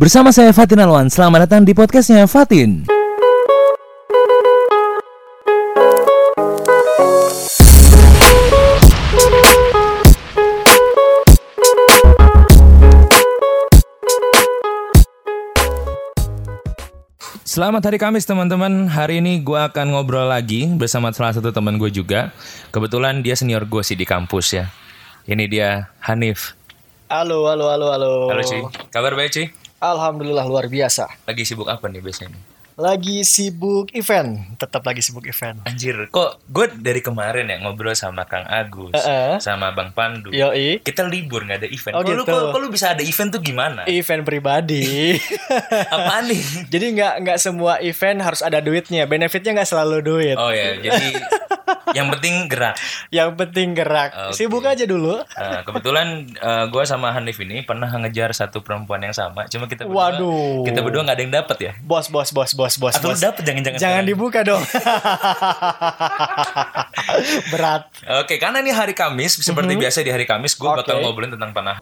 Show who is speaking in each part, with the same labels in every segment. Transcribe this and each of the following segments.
Speaker 1: Bersama saya Fatin Alwan, selamat datang di podcastnya Fatin. Selamat hari Kamis teman-teman. Hari ini gue akan ngobrol lagi bersama salah satu teman gue juga. Kebetulan dia senior gue sih di kampus ya. Ini dia Hanif.
Speaker 2: Halo, halo, halo, halo.
Speaker 1: Halo cuy. Kabar baik cuy?
Speaker 2: Alhamdulillah luar biasa.
Speaker 1: Lagi sibuk apa nih biasanya?
Speaker 2: Lagi sibuk event, tetap lagi sibuk event.
Speaker 1: Anjir, kok gue dari kemarin ya ngobrol sama Kang Agus,
Speaker 2: Eh-eh.
Speaker 1: sama Bang Pandu.
Speaker 2: Yoi,
Speaker 1: Kita libur nggak ada event.
Speaker 2: Oh,
Speaker 1: kok, lu,
Speaker 2: gitu.
Speaker 1: kok, kok lu bisa ada event tuh gimana?
Speaker 2: event pribadi.
Speaker 1: Apaan nih?
Speaker 2: Jadi nggak nggak semua event harus ada duitnya. Benefitnya nggak selalu duit.
Speaker 1: Oh ya, jadi yang penting gerak.
Speaker 2: Yang penting gerak.
Speaker 1: Oke.
Speaker 2: Sibuk aja dulu.
Speaker 1: Nah, kebetulan gue sama Hanif ini pernah ngejar satu perempuan yang sama. Cuma kita berdua,
Speaker 2: Waduh.
Speaker 1: kita berdua nggak ada yang dapat ya.
Speaker 2: Bos, bos, bos, bos, bos.
Speaker 1: Atau
Speaker 2: bos.
Speaker 1: dapet jangan-jangan.
Speaker 2: Jangan
Speaker 1: sekarang?
Speaker 2: dibuka dong. Berat.
Speaker 1: Oke, karena ini hari Kamis, seperti biasa di hari Kamis gue bakal
Speaker 2: Oke.
Speaker 1: ngobrolin tentang panah.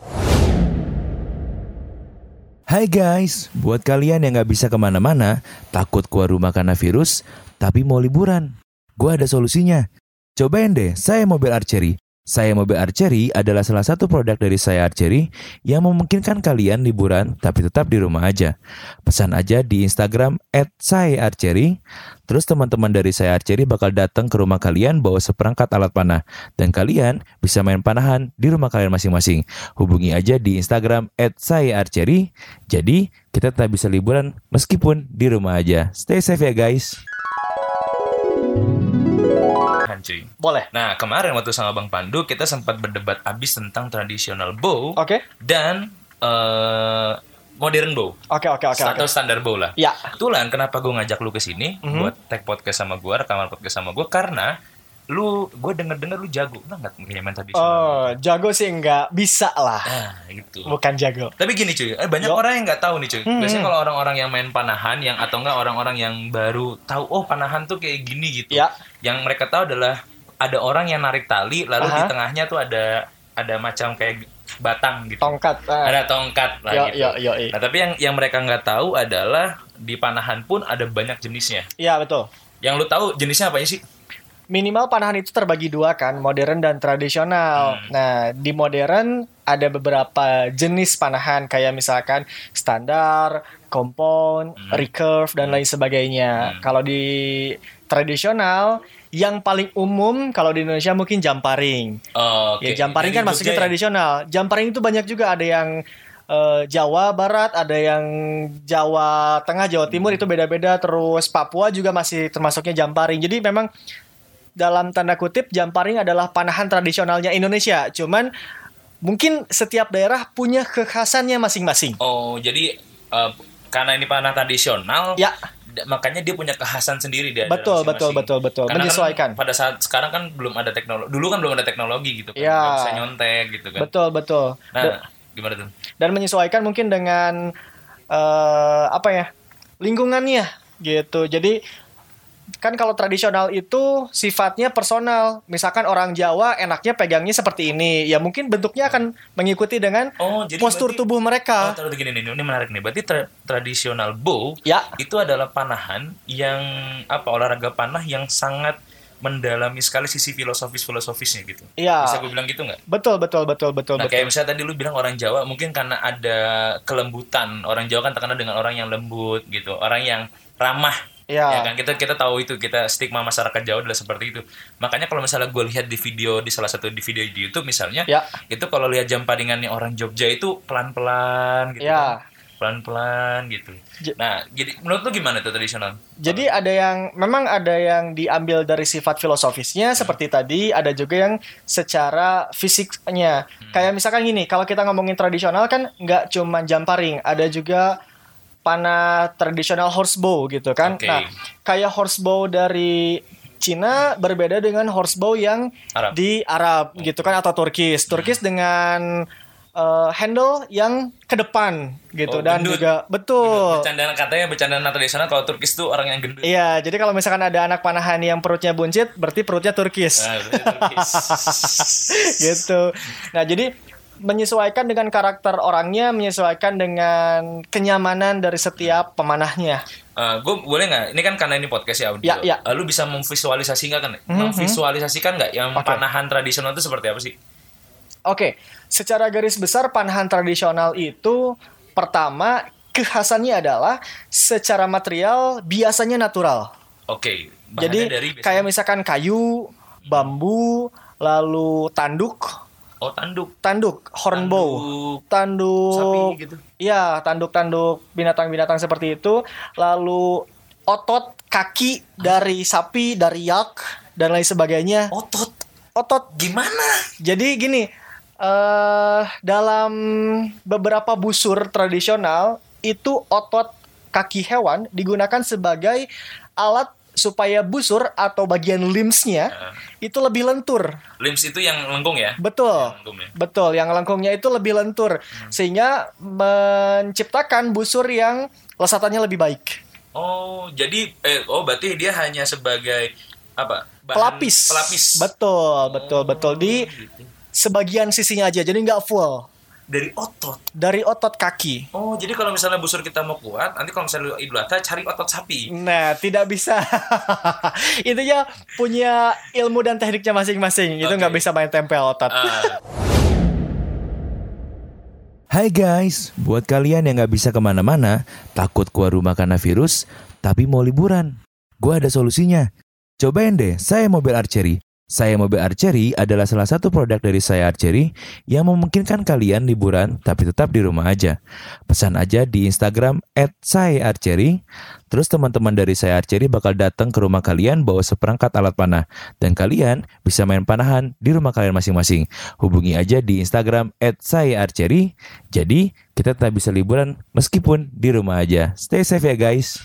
Speaker 1: Hai guys, buat kalian yang nggak bisa ke mana-mana, takut keluar rumah karena virus, tapi mau liburan, gue ada solusinya. Cobain deh, saya mobil archery. Saya Mobil Archery adalah salah satu produk dari Saya Archery yang memungkinkan kalian liburan tapi tetap di rumah aja. Pesan aja di Instagram at Saya Archery, terus teman-teman dari Saya Archery bakal datang ke rumah kalian bawa seperangkat alat panah. Dan kalian bisa main panahan di rumah kalian masing-masing. Hubungi aja di Instagram at Saya Archery. Jadi kita tetap bisa liburan meskipun di rumah aja. Stay safe ya guys. Cuy.
Speaker 2: Boleh.
Speaker 1: Nah, kemarin waktu sama Bang Pandu kita sempat berdebat abis tentang tradisional bow
Speaker 2: Oke.
Speaker 1: dan eh, modern bow
Speaker 2: Oke, oke, oke,
Speaker 1: atau
Speaker 2: oke.
Speaker 1: standar bow lah.
Speaker 2: Ya.
Speaker 1: Kebetulan kenapa gue ngajak lu ke sini
Speaker 2: Mhm.
Speaker 1: buat tag podcast sama gue, rekaman podcast sama gue karena lu gue denger-denger lu jago banget main tradisional.
Speaker 2: Oh, jago sih enggak bisa lah.
Speaker 1: Nah, gitu.
Speaker 2: Bukan jago.
Speaker 1: Tapi gini cuy, eh, banyak
Speaker 2: Yo.
Speaker 1: orang yang nggak tahu nih cuy.
Speaker 2: Hmm.
Speaker 1: Biasanya kalau orang-orang yang main panahan, yang atau enggak orang-orang yang baru tahu, oh panahan tuh kayak gini gitu.
Speaker 2: Ya.
Speaker 1: Yang mereka tahu adalah ada orang yang narik tali, lalu di
Speaker 2: Aha.
Speaker 1: tengahnya tuh ada ada macam kayak batang gitu.
Speaker 2: Tongkat. ah.
Speaker 1: Ada tongkat lah
Speaker 2: Yo,
Speaker 1: gitu.
Speaker 2: yo, yo, yo.
Speaker 1: Nah tapi yang yang mereka nggak tahu adalah di panahan pun ada banyak jenisnya.
Speaker 2: Iya, betul.
Speaker 1: Yang lu tahu jenisnya apa sih?
Speaker 2: Minimal panahan itu terbagi dua kan, modern dan tradisional.
Speaker 1: Hmm.
Speaker 2: Nah, di modern ada beberapa jenis panahan kayak misalkan standar, compound,
Speaker 1: Hmm.
Speaker 2: recurve dan lain sebagainya.
Speaker 1: Hmm.
Speaker 2: Kalau di tradisional yang paling umum kalau di Indonesia mungkin jamparing.
Speaker 1: Oh, oke.
Speaker 2: Ya jamparing
Speaker 1: Dari
Speaker 2: kan masuknya
Speaker 1: ya?
Speaker 2: tradisional. Jamparing itu banyak juga ada yang eh, Jawa Barat, ada yang Jawa Tengah, Jawa Timur itu beda-beda. Terus Papua juga masih termasuknya jamparing. Jadi memang dalam tanda kutip jamparing adalah panahan tradisionalnya Indonesia. Cuman mungkin setiap daerah punya kekhasannya masing-masing.
Speaker 1: Oh, jadi eh, karena ini panah tradisional,
Speaker 2: Ya,
Speaker 1: makanya dia punya kekhasan sendiri dia.
Speaker 2: betul, betul, betul, betul.
Speaker 1: Karena
Speaker 2: Menyesuaikan.
Speaker 1: Kan pada saat sekarang kan belum ada teknologi. Dulu kan belum ada teknologi gitu kan.
Speaker 2: Ya.
Speaker 1: Bisa nyontek gitu kan.
Speaker 2: Betul, betul.
Speaker 1: Nah, gimana tuh?
Speaker 2: dan menyesuaikan mungkin dengan eh, apa ya lingkungannya gitu jadi kan kalau tradisional itu sifatnya personal. Misalkan orang Jawa enaknya pegangnya seperti ini. Ya mungkin bentuknya akan mengikuti dengan
Speaker 1: Oh, jadi
Speaker 2: postur
Speaker 1: berarti-
Speaker 2: tubuh
Speaker 1: Oh,
Speaker 2: mereka
Speaker 1: taruh gini nih, ini menarik nih. Berarti tra- tradisional bow
Speaker 2: ya.
Speaker 1: itu adalah panahan yang apa olahraga panah yang sangat mendalami sekali sisi filosofis filosofisnya gitu.
Speaker 2: Iya.
Speaker 1: Bisa gue bilang gitu nggak?
Speaker 2: betul betul betul betul
Speaker 1: Nah
Speaker 2: betul
Speaker 1: kayak misalnya tadi lu bilang orang Jawa mungkin karena ada kelembutan orang Jawa kan terkenal dengan orang yang lembut gitu, orang yang ramah.
Speaker 2: Iya.
Speaker 1: Ya kan kita kita tahu itu kita stigma masyarakat Jawa adalah seperti itu. Makanya kalau misalnya gue lihat di video di salah satu di video di YouTube misalnya,
Speaker 2: Ya.
Speaker 1: itu kalau lihat jam paringannya orang Jogja itu pelan-pelan gitu.
Speaker 2: Ya.
Speaker 1: kan. Pelan-pelan gitu.
Speaker 2: J-
Speaker 1: Nah, jadi menurut lu gimana tuh tradisional?
Speaker 2: Jadi ada yang memang ada yang diambil dari sifat filosofisnya seperti tadi, ada juga yang secara fisiknya. Kayak misalkan gini, kalau kita ngomongin tradisional kan nggak cuma jamparing, ada juga panah tradisional horsebow gitu kan.
Speaker 1: Oke.
Speaker 2: Nah, kayak horsebow dari Cina berbeda dengan horsebow yang
Speaker 1: Arab.
Speaker 2: di Arab gitu kan atau Turkis. Turkis dengan eh, handle yang ke depan gitu
Speaker 1: Oh,
Speaker 2: dan
Speaker 1: gendut.
Speaker 2: juga betul.
Speaker 1: Bercandaan katanya bercandaan tradisional kalau Turkis tuh orang yang gendut.
Speaker 2: Iya, jadi kalau misalkan ada anak panahan yang perutnya buncit, berarti perutnya turkis.
Speaker 1: Nah, berarti Turkis.
Speaker 2: gitu. Nah, jadi menyesuaikan dengan karakter orangnya, menyesuaikan dengan kenyamanan dari setiap pemanahnya.
Speaker 1: gue boleh nggak? Ini kan karena ini podcast ya audio.
Speaker 2: Ya, ya.
Speaker 1: Eh, lu bisa memvisualisasikan kan?
Speaker 2: Mhm.
Speaker 1: Memvisualisasikan nggak yang
Speaker 2: Oke.
Speaker 1: panahan tradisional itu seperti apa sih?
Speaker 2: Oke, secara garis besar panahan tradisional itu pertama kekhasannya adalah secara material biasanya natural.
Speaker 1: Oke. bahannya
Speaker 2: Jadi
Speaker 1: dari biasanya-
Speaker 2: kayak misalkan kayu, bambu, lalu tanduk,
Speaker 1: oh tanduk,
Speaker 2: tanduk, hornbow,
Speaker 1: Tanduk
Speaker 2: tanduk,
Speaker 1: sapi gitu.
Speaker 2: Iya, tanduk-tanduk binatang-binatang seperti itu. Lalu otot kaki dari sapi, dari yak dan lain sebagainya.
Speaker 1: Otot
Speaker 2: Otot.
Speaker 1: gimana?
Speaker 2: Jadi gini, eh dalam beberapa busur tradisional itu otot kaki hewan digunakan sebagai alat supaya busur atau bagian limbsnya
Speaker 1: Eh,
Speaker 2: itu lebih lentur.
Speaker 1: limbs itu yang lengkung ya?
Speaker 2: Betul.
Speaker 1: Yang lengkung ya.
Speaker 2: Betul, yang lengkungnya itu lebih lentur sehingga menciptakan busur yang lesatannya lebih baik.
Speaker 1: Oh, jadi eh oh berarti dia hanya sebagai apa? bahan-
Speaker 2: Pelapis.
Speaker 1: Pelapis.
Speaker 2: Betul, betul,
Speaker 1: Oh,
Speaker 2: betul di
Speaker 1: gitu.
Speaker 2: Sebagian sisinya aja. Jadi nggak full
Speaker 1: Dari otot.
Speaker 2: dari otot kaki.
Speaker 1: Oh, jadi kalau misalnya busur kita mau kuat, nanti kalau misalnya Idul Adha cari otot sapi.
Speaker 2: Nah, tidak bisa. itu ya punya ilmu dan tekniknya masing-masing. Itu
Speaker 1: Oke.
Speaker 2: nggak bisa main tempel otot.
Speaker 1: Ah,
Speaker 3: Hai guys, buat kalian yang gak bisa ke mana-mana, takut keluar rumah karena virus, tapi mau liburan. Gue ada solusinya. Cobain deh, saya mobil archery. Saya mobil archery adalah salah satu produk dari saya archery yang memungkinkan kalian liburan tapi tetap di rumah aja. Pesan aja di Instagram at saya archery. Terus teman-teman dari saya archery bakal datang ke rumah kalian bawa seperangkat alat panah. Dan kalian bisa main panahan di rumah kalian masing-masing. Hubungi aja di Instagram at saya archery. Jadi kita tetap bisa liburan meskipun di rumah aja. Stay safe ya guys.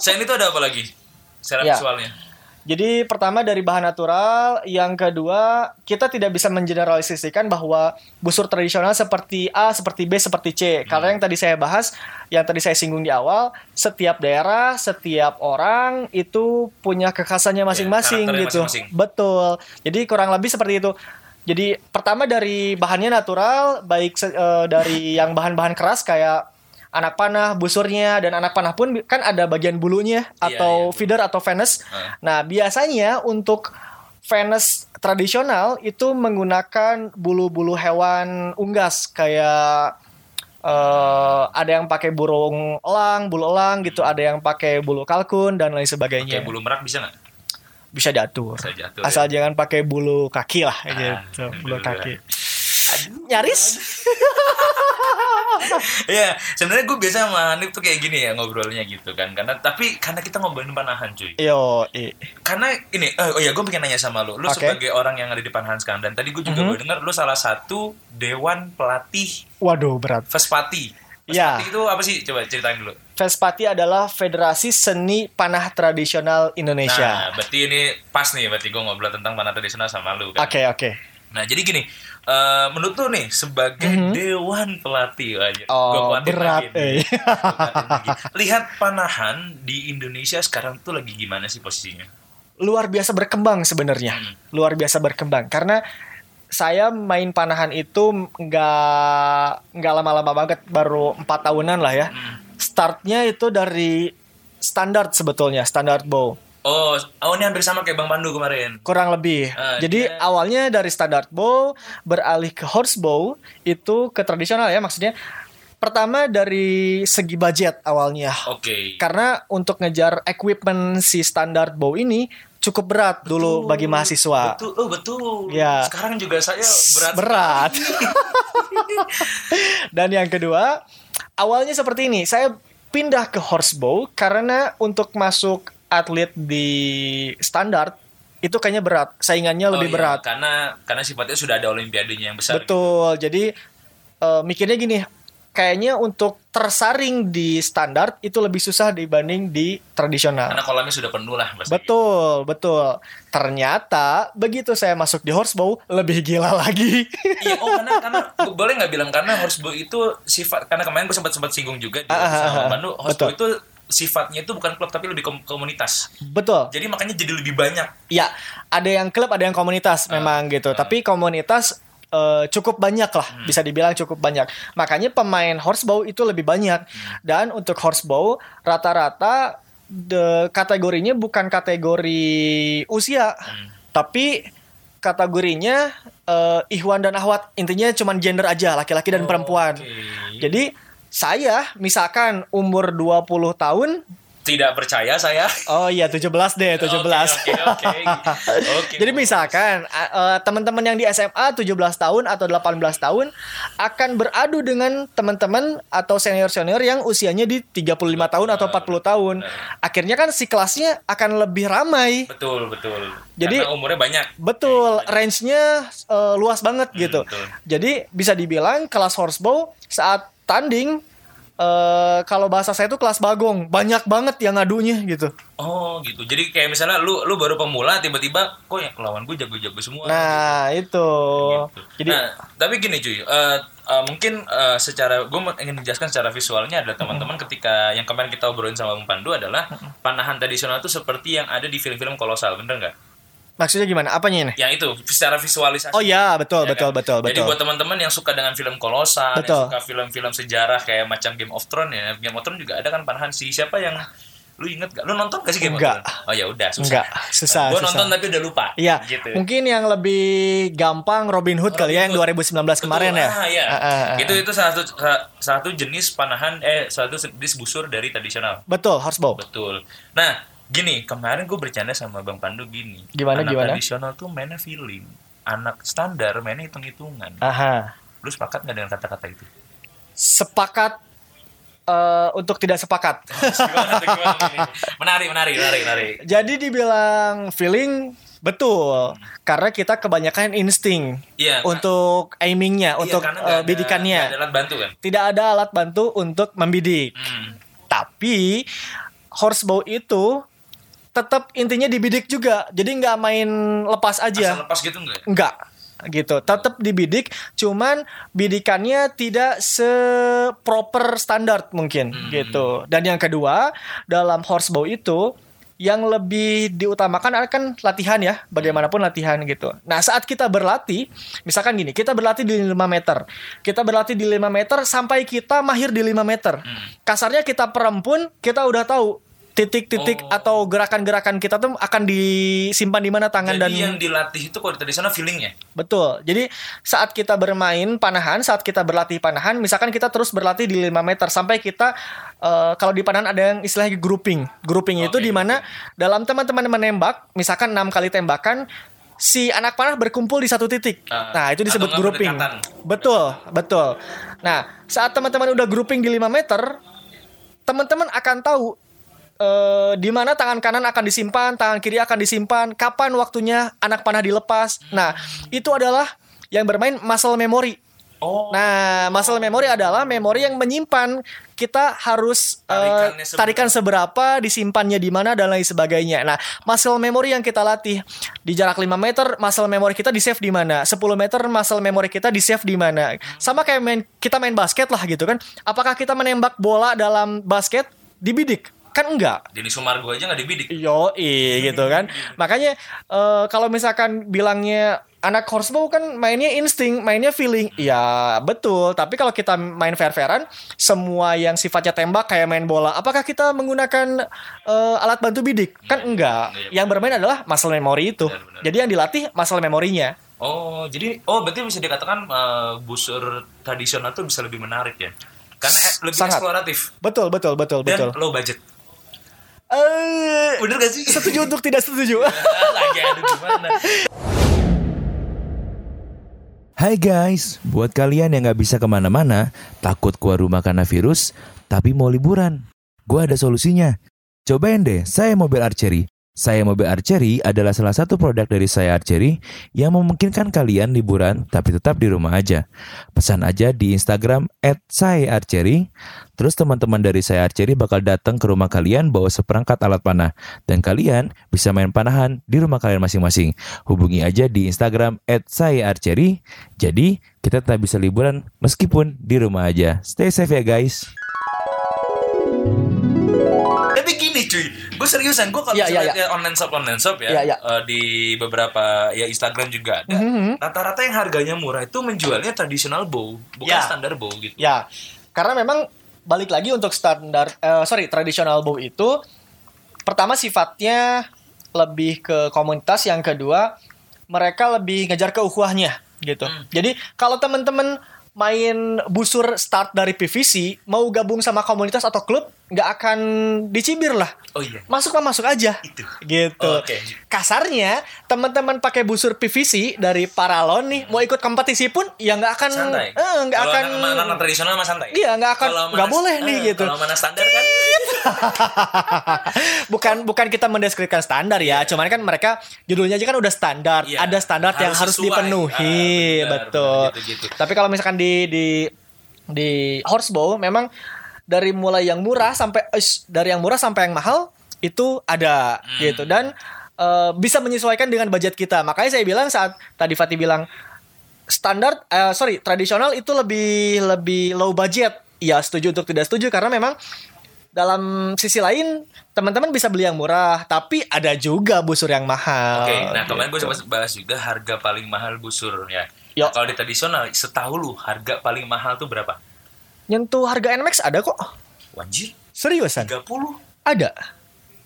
Speaker 1: Selain itu ada apa lagi? Secara
Speaker 2: Ya.
Speaker 1: visualnya.
Speaker 2: Jadi pertama dari bahan natural, yang kedua kita tidak bisa mengeneralisasikan bahwa busur tradisional seperti A, seperti B, seperti C. Karena yang tadi saya bahas, yang tadi saya singgung di awal, setiap daerah, setiap orang itu punya kekhasannya masing-masing
Speaker 1: karakternya
Speaker 2: gitu.
Speaker 1: masing-masing.
Speaker 2: Betul. Jadi kurang lebih seperti itu. Jadi pertama dari bahannya natural, baik eh, dari yang bahan-bahan keras kayak anak panah, busurnya dan anak panah pun kan ada bagian bulunya
Speaker 1: Iya,
Speaker 2: atau
Speaker 1: iya.
Speaker 2: feeder atau venus.
Speaker 1: Ah.
Speaker 2: Nah, biasanya untuk venus tradisional itu menggunakan bulu-bulu hewan unggas kayak eh, ada yang pakai burung elang, bulu elang gitu, ada yang pakai bulu kalkun dan lain sebagainya.
Speaker 1: bulu merak bisa nggak?
Speaker 2: Bisa diatur.
Speaker 1: Bisa diatur,
Speaker 2: Asal
Speaker 1: ya.
Speaker 2: jangan pakai bulu kaki lah
Speaker 1: Ah,
Speaker 2: gitu, bulu kaki. Nyaris?
Speaker 1: Iya, sebenarnya gue biasa sama Hanif tuh kayak gini ya ngobrolnya gitu kan. Karena tapi karena kita ngobrolin panahan cuy.
Speaker 2: Yo, i.
Speaker 1: Karena ini, eh, oh ya gue pengen nanya sama lu. Lu
Speaker 2: Oke.
Speaker 1: sebagai orang yang ada di panahan sekarang dan tadi gue juga
Speaker 2: Mhm.
Speaker 1: baru dengar lu salah satu dewan pelatih
Speaker 2: Waduh, berat.
Speaker 1: Vespati.
Speaker 2: Ya.
Speaker 1: Vespati itu apa sih? Coba ceritain dulu.
Speaker 2: Vespati adalah Federasi Seni Panah Tradisional Indonesia.
Speaker 1: Nah, berarti ini pas nih, berarti gue ngobrol tentang panah tradisional sama lu kan.
Speaker 2: Oke, oke.
Speaker 1: Nah, jadi gini, eh, menurut lu nih sebagai
Speaker 2: Mhm.
Speaker 1: dewan pelatih aja.
Speaker 2: Oh,
Speaker 1: kuatin
Speaker 2: berat,
Speaker 1: lagi
Speaker 2: eh.
Speaker 1: Gua lagi. Lihat panahan di Indonesia sekarang tuh lagi gimana sih posisinya?
Speaker 2: luar biasa berkembang sebenarnya
Speaker 1: Hmm.
Speaker 2: luar biasa berkembang karena saya main panahan itu nggak nggak lama-lama banget baru empat tahunan lah ya
Speaker 1: Hmm.
Speaker 2: startnya itu dari standar sebetulnya standar bow
Speaker 1: Oh, oh ini hampir sama kayak Bang Pandu kemarin.
Speaker 2: kurang lebih
Speaker 1: Ah,
Speaker 2: jadi awalnya dari standar bow beralih ke horse bow itu ke tradisional ya maksudnya pertama dari segi budget awalnya
Speaker 1: Oke.
Speaker 2: karena untuk ngejar equipment si standar bow ini cukup berat dulu
Speaker 1: Betul.
Speaker 2: bagi mahasiswa
Speaker 1: Betul, oh betul.
Speaker 2: Ya.
Speaker 1: Sekarang juga saya berat.
Speaker 2: berat. Dan yang kedua, awalnya seperti ini. Saya pindah ke horsebow karena untuk masuk atlet di standar itu kayaknya berat. Saingannya
Speaker 1: Oh
Speaker 2: lebih
Speaker 1: iya,
Speaker 2: berat.
Speaker 1: Karena karena sifatnya sudah ada olimpiadenya yang besar.
Speaker 2: Betul. Jadi eh, mikirnya gini, kayaknya untuk tersaring di standar itu lebih susah dibanding di tradisional.
Speaker 1: Karena kolamnya sudah penuh lah.
Speaker 2: Betul, betul. Ternyata begitu saya masuk di horsebow lebih gila lagi.
Speaker 1: iya, oh karena karena boleh nggak bilang karena horsebow itu sifat karena kemarin gue sempat sempat singgung juga di
Speaker 2: Ah, ah,
Speaker 1: sama
Speaker 2: ah,
Speaker 1: Pandu horsebow
Speaker 2: betul.
Speaker 1: itu sifatnya itu bukan klub tapi lebih kom- komunitas.
Speaker 2: Betul.
Speaker 1: Jadi makanya jadi lebih banyak.
Speaker 2: Ya, ada yang klub, ada yang komunitas memang gitu. Tapi komunitas eh, cukup banyak lah, bisa dibilang cukup banyak. Makanya pemain horsebow itu lebih banyak. Dan untuk horsebow rata-rata de kategorinya bukan kategori usia, tapi kategorinya eh, Ikhwan dan Ahwat. Intinya cuman gender aja, laki-laki dan perempuan.
Speaker 1: Oke.
Speaker 2: Jadi saya misalkan umur 20 tahun
Speaker 1: Tidak percaya saya.
Speaker 2: Oh iya 17 deh 17
Speaker 1: Oke, oke, oke. Oke,
Speaker 2: Jadi
Speaker 1: Bos.
Speaker 2: misalkan a- eh, teman-teman yang di SMA 17 tahun atau 18 tahun akan beradu dengan teman-teman atau senior-senior yang usianya di 35 tahun atau 40 tahun. Akhirnya kan si kelasnya akan lebih ramai.
Speaker 1: Betul, betul.
Speaker 2: Jadi-
Speaker 1: Karena umurnya banyak.
Speaker 2: Betul, range-nya eh, luas banget gitu.
Speaker 1: betul.
Speaker 2: Jadi bisa dibilang kelas horsebow saat tanding eh, kalau bahasa saya itu kelas bagong, banyak banget yang ngadunya gitu.
Speaker 1: Oh, gitu. Jadi kayak misalnya lu lu baru pemula tiba-tiba kok yang lawan gue jago-jago semua.
Speaker 2: Nah, itu.
Speaker 1: Gitu.
Speaker 2: Jadi
Speaker 1: nah, tapi gini cuy, eh, eh, mungkin eh, secara gue mau ingin menjelaskan secara visualnya adalah teman-teman ketika yang kemarin kita obrolin sama Bang Pandu adalah panahan tradisional itu seperti yang ada di film-film kolosal, bener nggak?
Speaker 2: Maksudnya gimana? Apanya ini?
Speaker 1: Yang itu secara visualisasi.
Speaker 2: Oh ya, betul,
Speaker 1: Ya
Speaker 2: betul,
Speaker 1: kan?
Speaker 2: betul,
Speaker 1: Jadi
Speaker 2: betul.
Speaker 1: buat teman-teman yang suka dengan film kolosal,
Speaker 2: Betul.
Speaker 1: yang suka film-film sejarah kayak macam Game of Thrones ya, Game of Thrones juga ada kan panahan si siapa yang lu inget gak? Lu nonton gak sih Game
Speaker 2: Enggak.
Speaker 1: of Thrones? Oh ya udah, susah.
Speaker 2: Enggak, susah,
Speaker 1: Gue
Speaker 2: susah.
Speaker 1: nonton tapi udah lupa.
Speaker 2: Iya,
Speaker 1: Gitu.
Speaker 2: mungkin yang lebih gampang Robin Hood kali ya yang 2019 kemarin
Speaker 1: Betul,
Speaker 2: ya.
Speaker 1: ah, iya.
Speaker 2: Ah, ah, ah.
Speaker 1: Itu itu salah satu salah satu jenis panahan eh salah satu jenis busur dari tradisional.
Speaker 2: Betul, horsebow.
Speaker 1: Betul. Nah, gini, kemarin gue bercanda sama Bang Pandu gini.
Speaker 2: Gimana,
Speaker 1: Anak
Speaker 2: gimana?
Speaker 1: tradisional tuh mainnya feeling. Anak standar mainnya hitung-hitungan.
Speaker 2: Aha.
Speaker 1: Lu sepakat nggak dengan kata-kata itu?
Speaker 2: Sepakat eh, untuk tidak sepakat.
Speaker 1: gimana gimana? Menarik, menarik, menarik, menarik.
Speaker 2: Jadi dibilang feeling betul karena kita kebanyakan insting
Speaker 1: Iya.
Speaker 2: untuk aimingnya,
Speaker 1: Iya,
Speaker 2: untuk
Speaker 1: ada-
Speaker 2: bidikannya.
Speaker 1: ada alat bantu kan?
Speaker 2: Tidak ada alat bantu untuk membidik.
Speaker 1: Hmm.
Speaker 2: Tapi horsebow itu tetap intinya dibidik juga. Jadi nggak main lepas aja.
Speaker 1: Asal lepas gitu nggak?
Speaker 2: Enggak gitu. Tetap dibidik cuman bidikannya tidak seproper standar mungkin. Gitu. Dan yang kedua dalam horsebow itu yang lebih diutamakan akan latihan ya bagaimanapun latihan gitu. Nah saat kita berlatih misalkan gini kita berlatih di 5 meter. Kita berlatih di 5 meter sampai kita mahir di 5 meter. Kasarnya kita perempun kita udah tahu titik-titik
Speaker 1: Oh.
Speaker 2: atau gerakan-gerakan kita tuh akan disimpan di mana tangan
Speaker 1: Jadi
Speaker 2: dan
Speaker 1: yang dilatih itu kalau di tradisional feelingnya.
Speaker 2: Betul. Jadi saat kita bermain panahan, saat kita berlatih panahan, misalkan kita terus berlatih di 5 meter sampai kita eh, kalau di panahan ada yang istilahnya grouping. Grouping itu
Speaker 1: Oke,
Speaker 2: di mana dalam teman-teman menembak, misalkan enam kali tembakan si anak panah berkumpul di satu titik.
Speaker 1: Ah,
Speaker 2: nah, itu disebut grouping.
Speaker 1: berdekatan.
Speaker 2: Betul, betul. Nah, saat teman-teman udah grouping di 5 meter, teman-teman akan tahu eh, di mana tangan kanan akan disimpan, tangan kiri akan disimpan, kapan waktunya anak panah dilepas. Nah, itu adalah yang bermain muscle memory.
Speaker 1: Oh.
Speaker 2: Nah, muscle memory adalah memori yang menyimpan kita harus eh,
Speaker 1: seberapa.
Speaker 2: tarikan seberapa, disimpannya di mana dan lain sebagainya. Nah, muscle memory yang kita latih di jarak 5 meter, muscle memory kita di save di mana? 10 meter muscle memory kita di save di mana? Sama kayak main kita main basket lah gitu kan. Apakah kita menembak bola dalam basket dibidik? Kan enggak.
Speaker 1: Jadi Sumargo aja nggak dibidik.
Speaker 2: Yo, gitu kan. Makanya eh, kalau misalkan bilangnya anak horsebow kan mainnya insting, mainnya feeling. Ya, betul. Tapi kalau kita main fair-fairan, semua yang sifatnya tembak kayak main bola, apakah kita menggunakan eh, alat bantu bidik? Kan enggak.
Speaker 1: Iya,
Speaker 2: Yang bermain adalah muscle memory itu.
Speaker 1: Benar, benar.
Speaker 2: Jadi yang dilatih muscle memorinya.
Speaker 1: Oh, jadi oh berarti bisa dikatakan eh, busur tradisional tuh bisa lebih menarik ya. Karena lebih
Speaker 2: Sangat.
Speaker 1: eksploratif
Speaker 2: Betul, betul, betul,
Speaker 1: dan
Speaker 2: betul.
Speaker 1: low budget.
Speaker 2: Eh,
Speaker 1: Bener gak sih?
Speaker 2: setuju untuk tidak setuju.
Speaker 1: Lagi aduh gimana?
Speaker 3: Hai guys, buat kalian yang gak bisa ke mana-mana, takut keluar rumah karena virus, tapi mau liburan. Gue ada solusinya. Cobain deh, saya mobil archery. Saya mobil archery adalah salah satu produk dari saya archery yang memungkinkan kalian liburan tapi tetap di rumah aja. Pesan aja di Instagram at saya archery. Terus teman-teman dari saya archery bakal datang ke rumah kalian bawa seperangkat alat panah. Dan kalian bisa main panahan di rumah kalian masing-masing. Hubungi aja di Instagram at saya archery. Jadi kita tetap bisa liburan meskipun di rumah aja. Stay safe ya guys.
Speaker 1: Tapi gini cuy, gue seriusan gue kalau misalnya
Speaker 2: iya.
Speaker 1: ke online shop online shop ya,
Speaker 2: Iya, iya.
Speaker 1: eh, di beberapa ya Instagram juga ada.
Speaker 2: Mhm.
Speaker 1: Rata-rata yang harganya murah itu menjualnya tradisional bow, bukan
Speaker 2: Ya.
Speaker 1: standar bow gitu.
Speaker 2: Ya, karena memang balik lagi untuk standar, eh, sorry, tradisional bow itu pertama sifatnya lebih ke komunitas, yang kedua mereka lebih ngejar keuhuahnya gitu.
Speaker 1: Hmm.
Speaker 2: Jadi kalau teman-teman main busur start dari PVC, mau gabung sama komunitas atau klub, nggak akan dicibir lah.
Speaker 1: Oh iya.
Speaker 2: Masuk mah masuk aja.
Speaker 1: Itu.
Speaker 2: Gitu.
Speaker 1: Oke.
Speaker 2: Kasarnya, teman-teman pakai busur PVC dari Paralon nih, mau ikut kompetisi pun ya nggak akan
Speaker 1: Santai.
Speaker 2: eh, nggak akan
Speaker 1: anak, anak tradisional mah santai.
Speaker 2: Iya, nggak akan- nggak boleh nih,
Speaker 1: eh,
Speaker 2: gitu.
Speaker 1: Kalau mana standar kan?
Speaker 2: bukan bukan kita mendeskripsikan standar ya, cuman kan mereka judulnya aja kan udah standar,
Speaker 1: Iya,
Speaker 2: ada standar yang
Speaker 1: harus
Speaker 2: harus
Speaker 1: sesuai.
Speaker 2: dipenuhi,
Speaker 1: Ah, benar,
Speaker 2: betul.
Speaker 1: benar, gitu-gitu.
Speaker 2: Tapi kalau misalkan di di di horsebow memang dari mulai yang murah sampai eh, dari yang murah sampai yang mahal itu ada
Speaker 1: Hmm.
Speaker 2: gitu dan eh, bisa menyesuaikan dengan budget kita. Makanya saya bilang saat tadi Fatih bilang standar eh, sorry tradisional itu lebih lebih low budget. Ya setuju untuk tidak setuju karena memang dalam sisi lain teman-teman bisa beli yang murah tapi ada juga busur yang mahal.
Speaker 1: Oke, nah kemarin gue
Speaker 2: gitu.
Speaker 1: sempat bahas juga harga paling mahal busur ya. Nah, kalau di tradisional, setahu lu harga paling mahal tuh berapa?
Speaker 2: Nyentuh harga NMAX ada kok.
Speaker 1: Wanji?
Speaker 2: Seriusan?
Speaker 1: 30?
Speaker 2: Ada.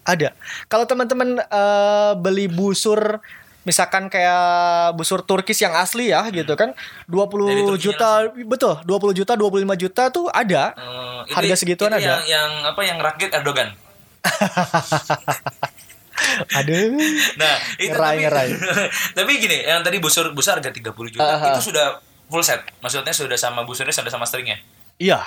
Speaker 2: Ada. Kalau teman-teman eh, beli busur misalkan kayak busur Turkis yang asli ya gitu kan 20
Speaker 1: Dari Turkinya
Speaker 2: juta betul 20 juta 25 juta tuh ada
Speaker 1: Eh,
Speaker 2: Harga segituan
Speaker 1: itu
Speaker 2: ada.
Speaker 1: Yang, yang apa yang rakit Erdogan.
Speaker 2: aduh
Speaker 1: Nah, itu
Speaker 2: Ngerai,
Speaker 1: tapi,
Speaker 2: ngerai.
Speaker 1: tapi gini, yang tadi busur busur harga 30 juta,
Speaker 2: Ah, ah.
Speaker 1: itu sudah full set. Maksudnya sudah sama busurnya sudah sama stringnya.
Speaker 2: Iya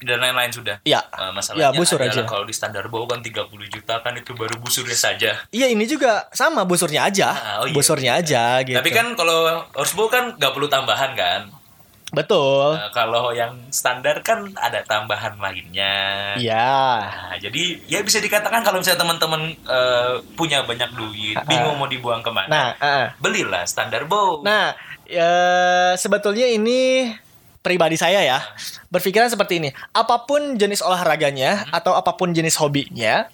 Speaker 1: Dan lain-lain sudah.
Speaker 2: Iya.
Speaker 1: Eh, masalahnya
Speaker 2: Iya, busur aja.
Speaker 1: kalau di standar bow kan 30 juta kan itu baru busurnya saja.
Speaker 2: iya ini juga sama busurnya aja
Speaker 1: Ah, oh iya.
Speaker 2: busurnya aja gitu
Speaker 1: Tapi kan kalau horsebow kan nggak perlu tambahan kan.
Speaker 2: betul
Speaker 1: Nah, kalau yang standar kan ada tambahan lainnya.
Speaker 2: iya
Speaker 1: Nah, jadi ya bisa dikatakan kalau misalnya teman-teman eh, punya banyak duit,
Speaker 2: ah.
Speaker 1: bingung mau dibuang ke mana,
Speaker 2: nah ah.
Speaker 1: belilah standar bow.
Speaker 2: Nah, ya, sebetulnya ini pribadi saya ya berpikiran seperti ini. Apa pun jenis olahraganya atau apa pun jenis hobinya,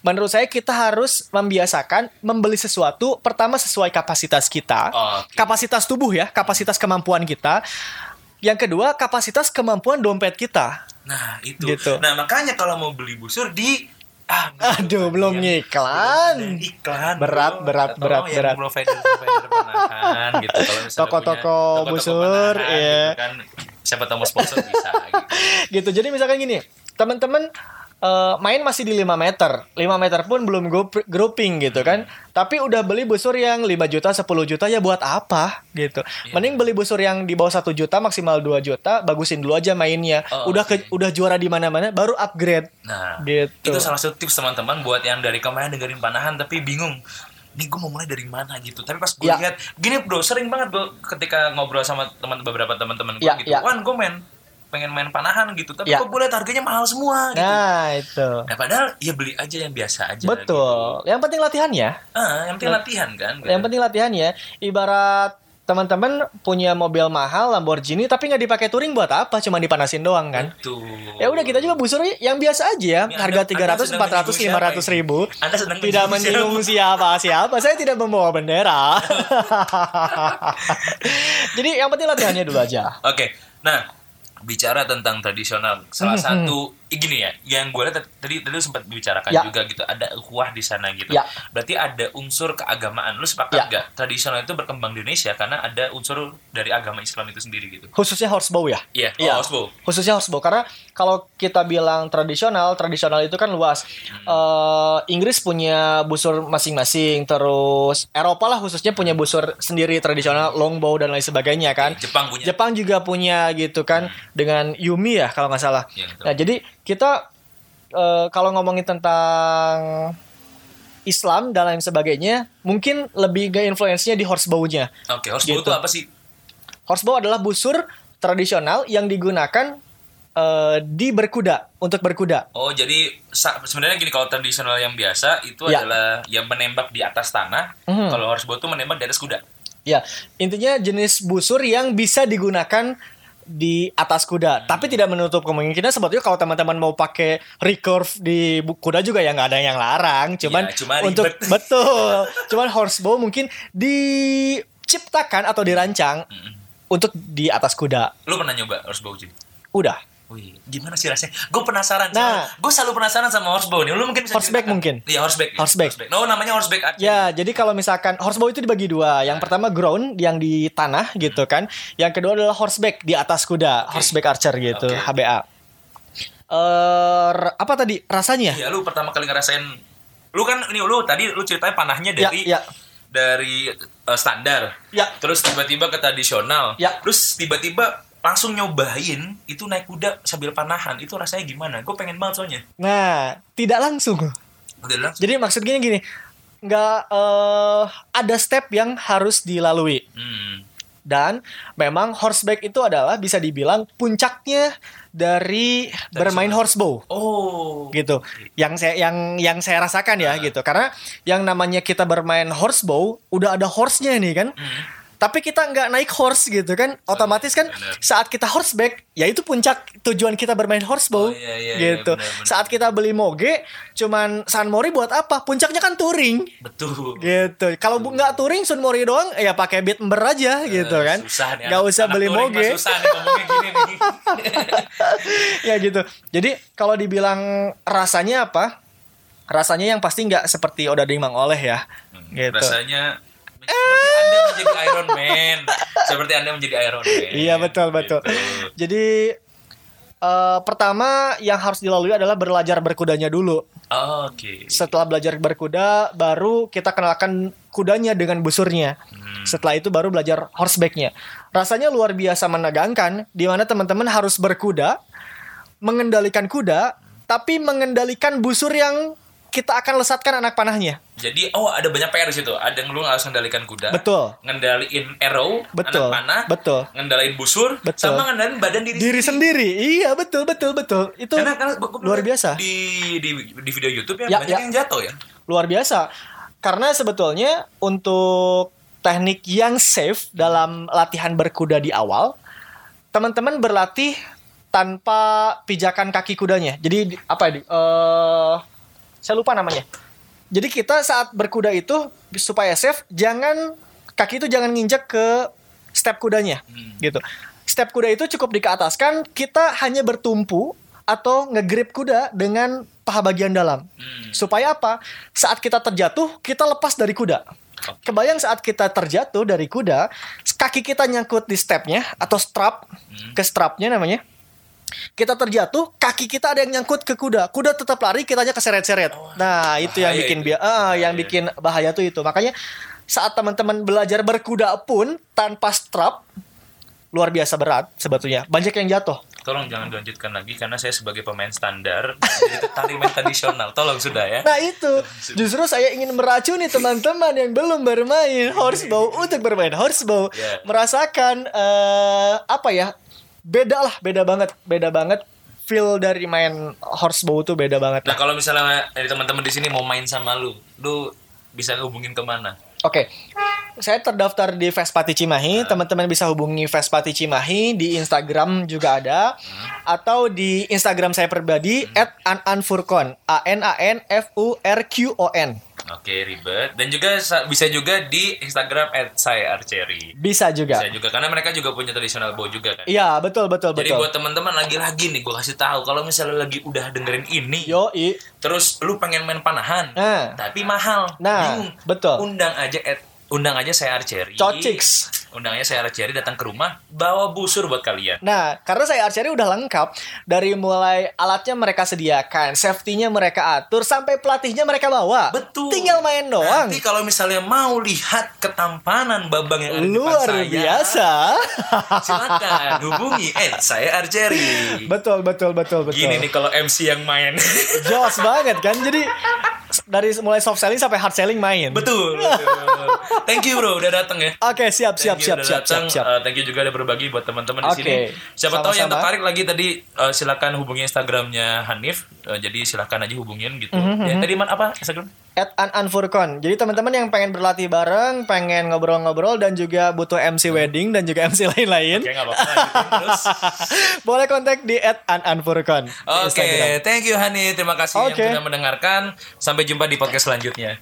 Speaker 2: menurut saya kita harus membiasakan membeli sesuatu pertama sesuai kapasitas kita,
Speaker 1: Oke.
Speaker 2: kapasitas tubuh ya, kapasitas kemampuan kita. Yang kedua, kapasitas kemampuan dompet kita.
Speaker 1: Nah itu.
Speaker 2: Gitu.
Speaker 1: Nah makanya kalau mau beli busur di ah
Speaker 2: Aduh, belum ngiklan.
Speaker 1: Iklan
Speaker 2: Berat,
Speaker 1: bro.
Speaker 2: berat, berat,
Speaker 1: yang
Speaker 2: berat.
Speaker 1: gitu
Speaker 2: Toko-toko
Speaker 1: toko-toko
Speaker 2: busur, iya.
Speaker 1: gitu kan siapa tahu mau sponsor bisa gitu.
Speaker 2: gitu. Jadi misalkan gini, teman-teman eh, main masih di 5 meter. 5 meter pun belum group- grouping gitu kan. Tapi udah beli busur yang 5 juta, 10 juta ya buat apa gitu.
Speaker 1: Iya.
Speaker 2: Mending beli busur yang di bawah 1 juta maksimal 2 juta, bagusin dulu aja mainnya.
Speaker 1: Oh,
Speaker 2: udah ke,
Speaker 1: oke.
Speaker 2: udah juara di mana-mana baru upgrade.
Speaker 1: Nah
Speaker 2: Gitu.
Speaker 1: itu salah satu tips teman-teman buat yang dari kemarin dengerin panahan tapi bingung nih gue mau mulai dari mana gitu tapi pas gue
Speaker 2: Ya.
Speaker 1: lihat gini bro sering banget gue ketika ngobrol sama teman beberapa teman-teman gue
Speaker 2: Ya,
Speaker 1: gitu
Speaker 2: ya.
Speaker 1: wan gue main pengen main panahan gitu tapi
Speaker 2: Ya.
Speaker 1: kok gue lihat harganya mahal semua gitu
Speaker 2: Nah, itu.
Speaker 1: Nah padahal ya beli aja yang biasa aja.
Speaker 2: Betul. Yang penting latihannya.
Speaker 1: Gitu. Ah, yang penting latihan kan. gitu.
Speaker 2: Yang penting latihannya. Ibarat teman-teman punya mobil mahal Lamborghini tapi nggak dipakai touring buat apa? Cuma dipanasin doang kan?
Speaker 1: Betul.
Speaker 2: Ya udah kita juga busur yang biasa aja,
Speaker 1: Ini
Speaker 2: harga 300,
Speaker 1: sedang
Speaker 2: 400,
Speaker 1: menyinggung siapa
Speaker 2: 500 ribu.
Speaker 1: Anda sedang
Speaker 2: Tidak
Speaker 1: menyinggung
Speaker 2: siapa siapa. Saya tidak membawa bendera. Jadi yang penting latihannya dulu aja.
Speaker 1: Oke, nah bicara tentang tradisional, salah satu gini ya, yang gue lihat tadi tadi sempat bicarakan
Speaker 2: Ya.
Speaker 1: juga gitu, ada ukhuwah di sana gitu.
Speaker 2: Ya.
Speaker 1: Berarti ada unsur keagamaan. Lu sepakat
Speaker 2: Ya.
Speaker 1: nggak tradisional itu berkembang di Indonesia karena ada unsur dari agama Islam itu sendiri gitu?
Speaker 2: Khususnya horsebow ya.
Speaker 1: Iya,
Speaker 2: Iya.
Speaker 1: oh, Osbo.
Speaker 2: Khususnya horsebow karena kalau kita bilang tradisional, tradisional itu kan luas. Eh, Inggris punya busur masing-masing, terus Eropa lah khususnya punya busur sendiri tradisional, longbow dan lain sebagainya kan.
Speaker 1: Jepang punya.
Speaker 2: Jepang juga punya gitu kan dengan Yumi ya kalau nggak salah.
Speaker 1: Iya, betul.
Speaker 2: Nah jadi kita eh, kalau ngomongin tentang Islam dan lain sebagainya, mungkin lebih ke influence-nya di horsebow-nya.
Speaker 1: Oke, Osbo
Speaker 2: gitu.
Speaker 1: itu apa sih?
Speaker 2: Horsebow adalah busur tradisional yang digunakan eh, di berkuda untuk berkuda.
Speaker 1: Oh jadi sebenarnya gini kalau tradisional yang biasa itu
Speaker 2: Ya.
Speaker 1: adalah yang menembak di atas tanah.
Speaker 2: Mhm.
Speaker 1: Kalau horsebow itu menembak di atas kuda.
Speaker 2: Ya intinya jenis busur yang bisa digunakan di atas kuda. Tapi tidak menutup kemungkinan sebetulnya kalau teman-teman mau pakai recurve di kuda juga ya nggak ada yang larang. Cuman
Speaker 1: Ya, cuma
Speaker 2: untuk
Speaker 1: ribet.
Speaker 2: betul. Cuman horsebow mungkin diciptakan atau dirancang untuk di atas kuda.
Speaker 1: Lu pernah nyoba horsebow sih?
Speaker 2: Udah.
Speaker 1: Wih, gimana sih rasanya? Gue penasaran.
Speaker 2: Nah.
Speaker 1: gue selalu penasaran sama horsebow nih. Lu mungkin bisa
Speaker 2: Horseback
Speaker 1: ceritakan.
Speaker 2: mungkin.
Speaker 1: Iya horseback. ya.
Speaker 2: Horseback.
Speaker 1: No, namanya horseback aja.
Speaker 2: Ya, jadi kalau misalkan horsebow itu dibagi dua. Yang pertama ground yang di tanah gitu kan. Yang kedua adalah horseback di atas kuda, horseback archer gitu,
Speaker 1: Oke.
Speaker 2: HBA. Eh, r- apa tadi rasanya?
Speaker 1: Iya, lu pertama kali ngerasain lu kan ini lu tadi lu ceritanya panahnya
Speaker 2: Ya,
Speaker 1: dari
Speaker 2: ya.
Speaker 1: dari eh, standar.
Speaker 2: Ya.
Speaker 1: Terus tiba-tiba ke tradisional.
Speaker 2: Ya.
Speaker 1: Terus tiba-tiba langsung nyobain itu naik kuda sambil panahan. Itu rasanya gimana? Gue pengen banget soalnya.
Speaker 2: Nah, tidak langsung.
Speaker 1: Udah langsung.
Speaker 2: Jadi maksudnya gini, nggak eh, ada step yang harus dilalui.
Speaker 1: Hmm.
Speaker 2: Dan memang horseback itu adalah bisa dibilang puncaknya dari bermain horsebow.
Speaker 1: Oh.
Speaker 2: gitu. Yang saya yang yang saya rasakan ya gitu. Karena yang namanya kita bermain horsebow udah ada horse-nya nih kan. Tapi kita nggak naik horse gitu kan. Otomatis kan saat kita horseback ya itu puncak tujuan kita bermain
Speaker 1: Oh,
Speaker 2: horsebow
Speaker 1: iya, iya, iya,
Speaker 2: gitu.
Speaker 1: benar, benar.
Speaker 2: Saat kita beli moge cuman San Mori buat apa? Puncaknya kan touring
Speaker 1: Betul.
Speaker 2: gitu. Kalau nggak touring Sun Mori doang ya pakai beat ember aja gitu
Speaker 1: Eh,
Speaker 2: kan.
Speaker 1: Susah nih.
Speaker 2: Nggak usah
Speaker 1: anak
Speaker 2: beli moge.
Speaker 1: Susah nih gini nih.
Speaker 2: ya gitu. Jadi kalau dibilang rasanya apa? Rasanya yang pasti nggak seperti Odading Mang Oleh ya. Gitu.
Speaker 1: Rasanya seperti Anda menjadi Iron Man. Seperti Anda menjadi Iron Man.
Speaker 2: Iya betul betul.
Speaker 1: Gitu.
Speaker 2: Jadi eh, pertama yang harus dilalui adalah belajar berkudanya dulu.
Speaker 1: Oh, Oke.
Speaker 2: Setelah belajar berkuda, baru kita kenalkan kudanya dengan busurnya.
Speaker 1: Hmm.
Speaker 2: Setelah itu baru belajar horsebacknya. Rasanya luar biasa menegangkan, di mana teman-teman harus berkuda, mengendalikan kuda, tapi mengendalikan busur yang kita akan lesatkan anak panahnya.
Speaker 1: Jadi oh ada banyak PR di situ. Ada yang lu harus ngendalikan kuda.
Speaker 2: Betul.
Speaker 1: Ngendaliin arrow,
Speaker 2: Betul.
Speaker 1: anak panah,
Speaker 2: Betul.
Speaker 1: ngendaliin busur,
Speaker 2: Betul.
Speaker 1: sama ngendaliin badan diri,
Speaker 2: Diri sendiri, iya betul betul betul. Itu
Speaker 1: Karena, karena
Speaker 2: luar biasa.
Speaker 1: Di, di di video YouTube ya,
Speaker 2: Ya,
Speaker 1: banyak
Speaker 2: ya.
Speaker 1: yang jatuh ya.
Speaker 2: luar biasa. Karena sebetulnya untuk teknik yang safe dalam latihan berkuda di awal, teman-teman berlatih tanpa pijakan kaki kudanya. Jadi di- apa ya? eh, saya lupa namanya. Jadi kita saat berkuda itu supaya safe, jangan kaki itu jangan nginjek ke step kudanya, gitu. Step kuda itu cukup dikeataskan, kita hanya bertumpu atau ngegrip kuda dengan paha bagian dalam.
Speaker 1: Hmm.
Speaker 2: Supaya apa? Saat kita terjatuh, kita lepas dari kuda. Kebayang saat kita terjatuh dari kuda, kaki kita nyangkut di stepnya atau strap, ke strapnya namanya. Kita terjatuh, kaki kita ada yang nyangkut ke kuda. Kuda tetap lari, kitanya keseret-seret. nah, itu yang bikin
Speaker 1: itu.
Speaker 2: dia, ah, yang
Speaker 1: Bahaya.
Speaker 2: bikin bahaya tuh itu. Makanya saat teman-teman belajar berkuda pun tanpa strap, luar biasa berat sebetulnya. Banyak yang jatuh.
Speaker 1: Tolong jangan dilanjutkan lagi karena saya sebagai pemain standar jadi tariman tradisional. Tolong sudah ya.
Speaker 2: Nah itu justru saya ingin meracuni teman-teman yang belum bermain horsebow untuk bermain horsebow
Speaker 1: Ya.
Speaker 2: merasakan eh, apa ya beda lah beda banget beda banget feel dari main horsebow tuh beda banget.
Speaker 1: Nah kalau misalnya dari teman-teman di sini mau main sama lu, lu bisa hubungin ke mana?
Speaker 2: Oke, saya terdaftar di Vespati Cimahi. Teman-teman bisa hubungi Vespati Cimahi di Instagram juga ada, atau di Instagram saya pribadi @ananfurkon, a n a n f u r q o n.
Speaker 1: Oke ribet dan juga sa- bisa juga di Instagram @saya_archery.
Speaker 2: Bisa juga.
Speaker 1: Bisa juga karena mereka juga punya tradisional bow juga kan.
Speaker 2: Iya betul betul
Speaker 1: Jadi
Speaker 2: betul.
Speaker 1: buat teman-teman lagi-lagi nih gue kasih tahu kalau misalnya lagi udah dengerin ini,
Speaker 2: Yo i.
Speaker 1: terus lu pengen main panahan,
Speaker 2: Nah.
Speaker 1: tapi mahal,
Speaker 2: Nah,
Speaker 1: bingung.
Speaker 2: betul.
Speaker 1: Undang aja at- undang aja saya archery.
Speaker 2: Cociks.
Speaker 1: Undang aja saya archery datang ke rumah, bawa busur buat kalian.
Speaker 2: Nah, karena saya archery udah lengkap dari mulai alatnya mereka sediakan, safety-nya mereka atur, sampai pelatihnya mereka bawa.
Speaker 1: Betul.
Speaker 2: Tinggal main doang.
Speaker 1: Nanti kalau misalnya mau lihat ketampanan babang yang ada di depan
Speaker 2: Luar
Speaker 1: saya,
Speaker 2: biasa.
Speaker 1: Silakan hubungi at saya archery.
Speaker 2: betul betul betul betul.
Speaker 1: Gini nih kalau MC yang main.
Speaker 2: Jos banget kan. Jadi dari mulai soft selling sampai hard selling main.
Speaker 1: betul, betul. Thank you bro udah datang ya.
Speaker 2: Oke, siap siap
Speaker 1: Thank
Speaker 2: siap siap siap. siap.
Speaker 1: Uh, thank you juga udah berbagi buat teman-teman di
Speaker 2: Oke.
Speaker 1: sini. Siapa tahu yang tertarik lagi tadi uh, silakan hubungi Instagramnya Hanif Eh, jadi silahkan aja hubungin gitu.
Speaker 2: Mhm,
Speaker 1: Ya,
Speaker 2: mhm.
Speaker 1: tadi man apa Instagram?
Speaker 2: At An Anfurcon. Jadi teman-teman yang pengen berlatih bareng, pengen ngobrol-ngobrol dan juga butuh MC wedding dan juga MC lain-lain,
Speaker 1: Oke, lanjutin terus.
Speaker 2: boleh kontak di at An Anfurcon. di
Speaker 1: Oke,
Speaker 2: Instagram.
Speaker 1: thank you Hani. Terima kasih
Speaker 2: Oke.
Speaker 1: yang sudah mendengarkan. Sampai jumpa di podcast selanjutnya.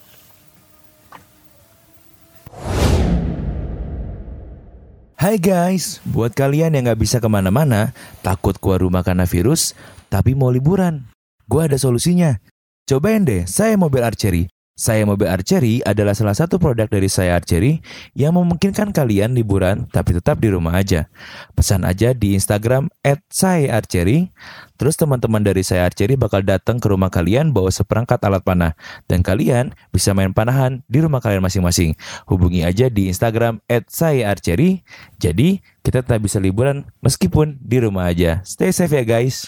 Speaker 3: Hai guys, buat kalian yang nggak bisa ke mana-mana, takut keluar rumah karena virus, tapi mau liburan. Gue ada solusinya. Cobain deh, saya mobil Archery. Saya Mobil Archery adalah salah satu produk dari saya Archery yang memungkinkan kalian liburan tapi tetap di rumah aja. Pesan aja di Instagram at saya Archery. Terus teman-teman dari saya Archery bakal datang ke rumah kalian bawa seperangkat alat panah. Dan kalian bisa main panahan di rumah kalian masing-masing. Hubungi aja di Instagram at saya Archery. Jadi kita tetap bisa liburan meskipun di rumah aja. Stay safe ya guys.